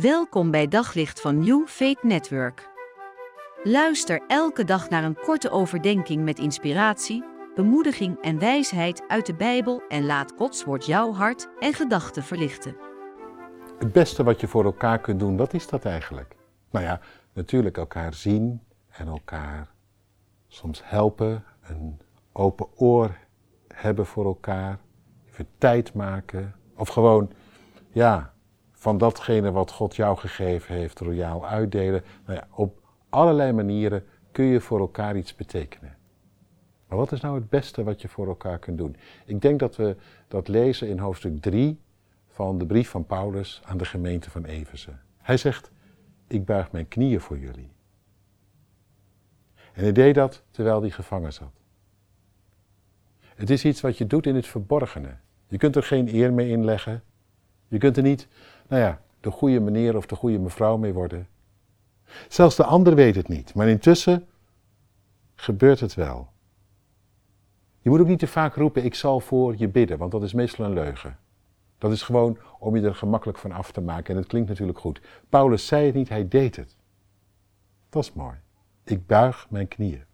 Welkom bij Daglicht van New Faith Network. Luister elke dag naar een korte overdenking met inspiratie, bemoediging en wijsheid uit de Bijbel en laat Gods woord jouw hart en gedachten verlichten. Het beste wat je voor elkaar kunt doen, wat is dat eigenlijk? Nou ja, natuurlijk elkaar zien en elkaar soms helpen, een open oor hebben voor elkaar, even tijd maken of gewoon, ja, van datgene wat God jou gegeven heeft, royaal uitdelen. Nou ja, op allerlei manieren kun je voor elkaar iets betekenen. Maar wat is nou het beste wat je voor elkaar kunt doen? Ik denk dat we dat lezen in hoofdstuk 3 van de brief van Paulus aan de gemeente van Efeze. Hij zegt: Ik buig mijn knieën voor jullie. En hij deed dat terwijl hij gevangen zat. Het is iets wat je doet in het verborgene. Je kunt er geen eer mee inleggen. Je kunt er niet, nou ja, de goede meneer of de goede mevrouw mee worden. Zelfs de ander weet het niet, maar intussen gebeurt het wel. Je moet ook niet te vaak roepen: Ik zal voor je bidden, want dat is meestal een leugen. Dat is gewoon om je er gemakkelijk van af te maken. En het klinkt natuurlijk goed. Paulus zei het niet, hij deed het. Dat is mooi. Ik buig mijn knieën.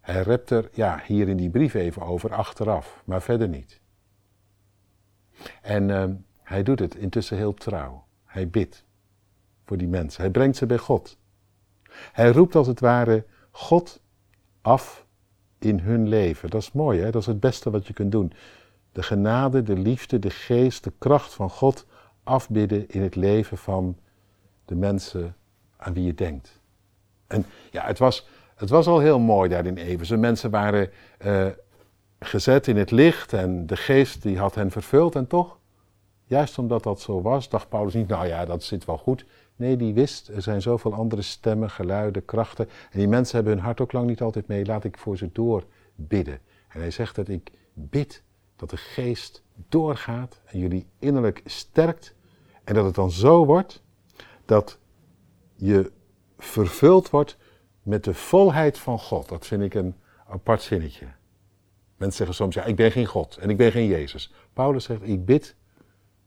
Hij rept er ja, hier in die brief even over achteraf, maar verder niet. En uh, hij doet het intussen heel trouw. Hij bidt voor die mensen. Hij brengt ze bij God. Hij roept als het ware God af in hun leven. Dat is mooi, hè? dat is het beste wat je kunt doen. De genade, de liefde, de geest, de kracht van God afbidden in het leven van de mensen aan wie je denkt. En ja, het was, het was al heel mooi daar in. Mensen waren uh, gezet in het licht en de geest die had hen vervuld. En toch, juist omdat dat zo was, dacht Paulus niet, nou ja, dat zit wel goed. Nee, die wist, er zijn zoveel andere stemmen, geluiden, krachten. En die mensen hebben hun hart ook lang niet altijd mee. Laat ik voor ze door bidden. En hij zegt dat ik bid dat de geest doorgaat en jullie innerlijk sterkt. En dat het dan zo wordt dat je vervuld wordt met de volheid van God. Dat vind ik een apart zinnetje. Mensen zeggen soms, ja, ik ben geen God en ik ben geen Jezus. Paulus zegt, ik bid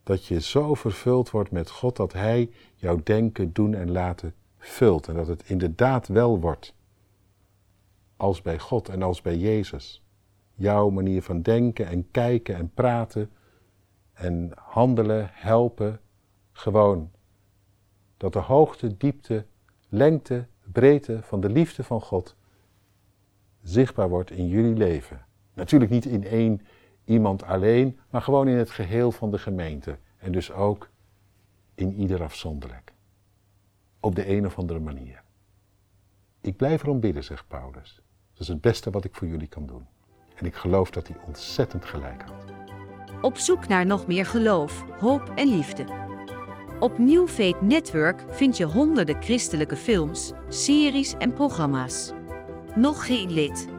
dat je zo vervuld wordt met God dat Hij jouw denken, doen en laten vult. En dat het inderdaad wel wordt. Als bij God en als bij Jezus. Jouw manier van denken en kijken en praten en handelen, helpen. Gewoon dat de hoogte, diepte, lengte, breedte van de liefde van God zichtbaar wordt in jullie leven. Natuurlijk niet in één iemand alleen, maar gewoon in het geheel van de gemeente. En dus ook in ieder afzonderlijk. Op de een of andere manier. Ik blijf erom bidden, zegt Paulus. Dat is het beste wat ik voor jullie kan doen. En ik geloof dat hij ontzettend gelijk had. Op zoek naar nog meer geloof, hoop en liefde. Op New Network vind je honderden christelijke films, series en programma's. Nog geen lid?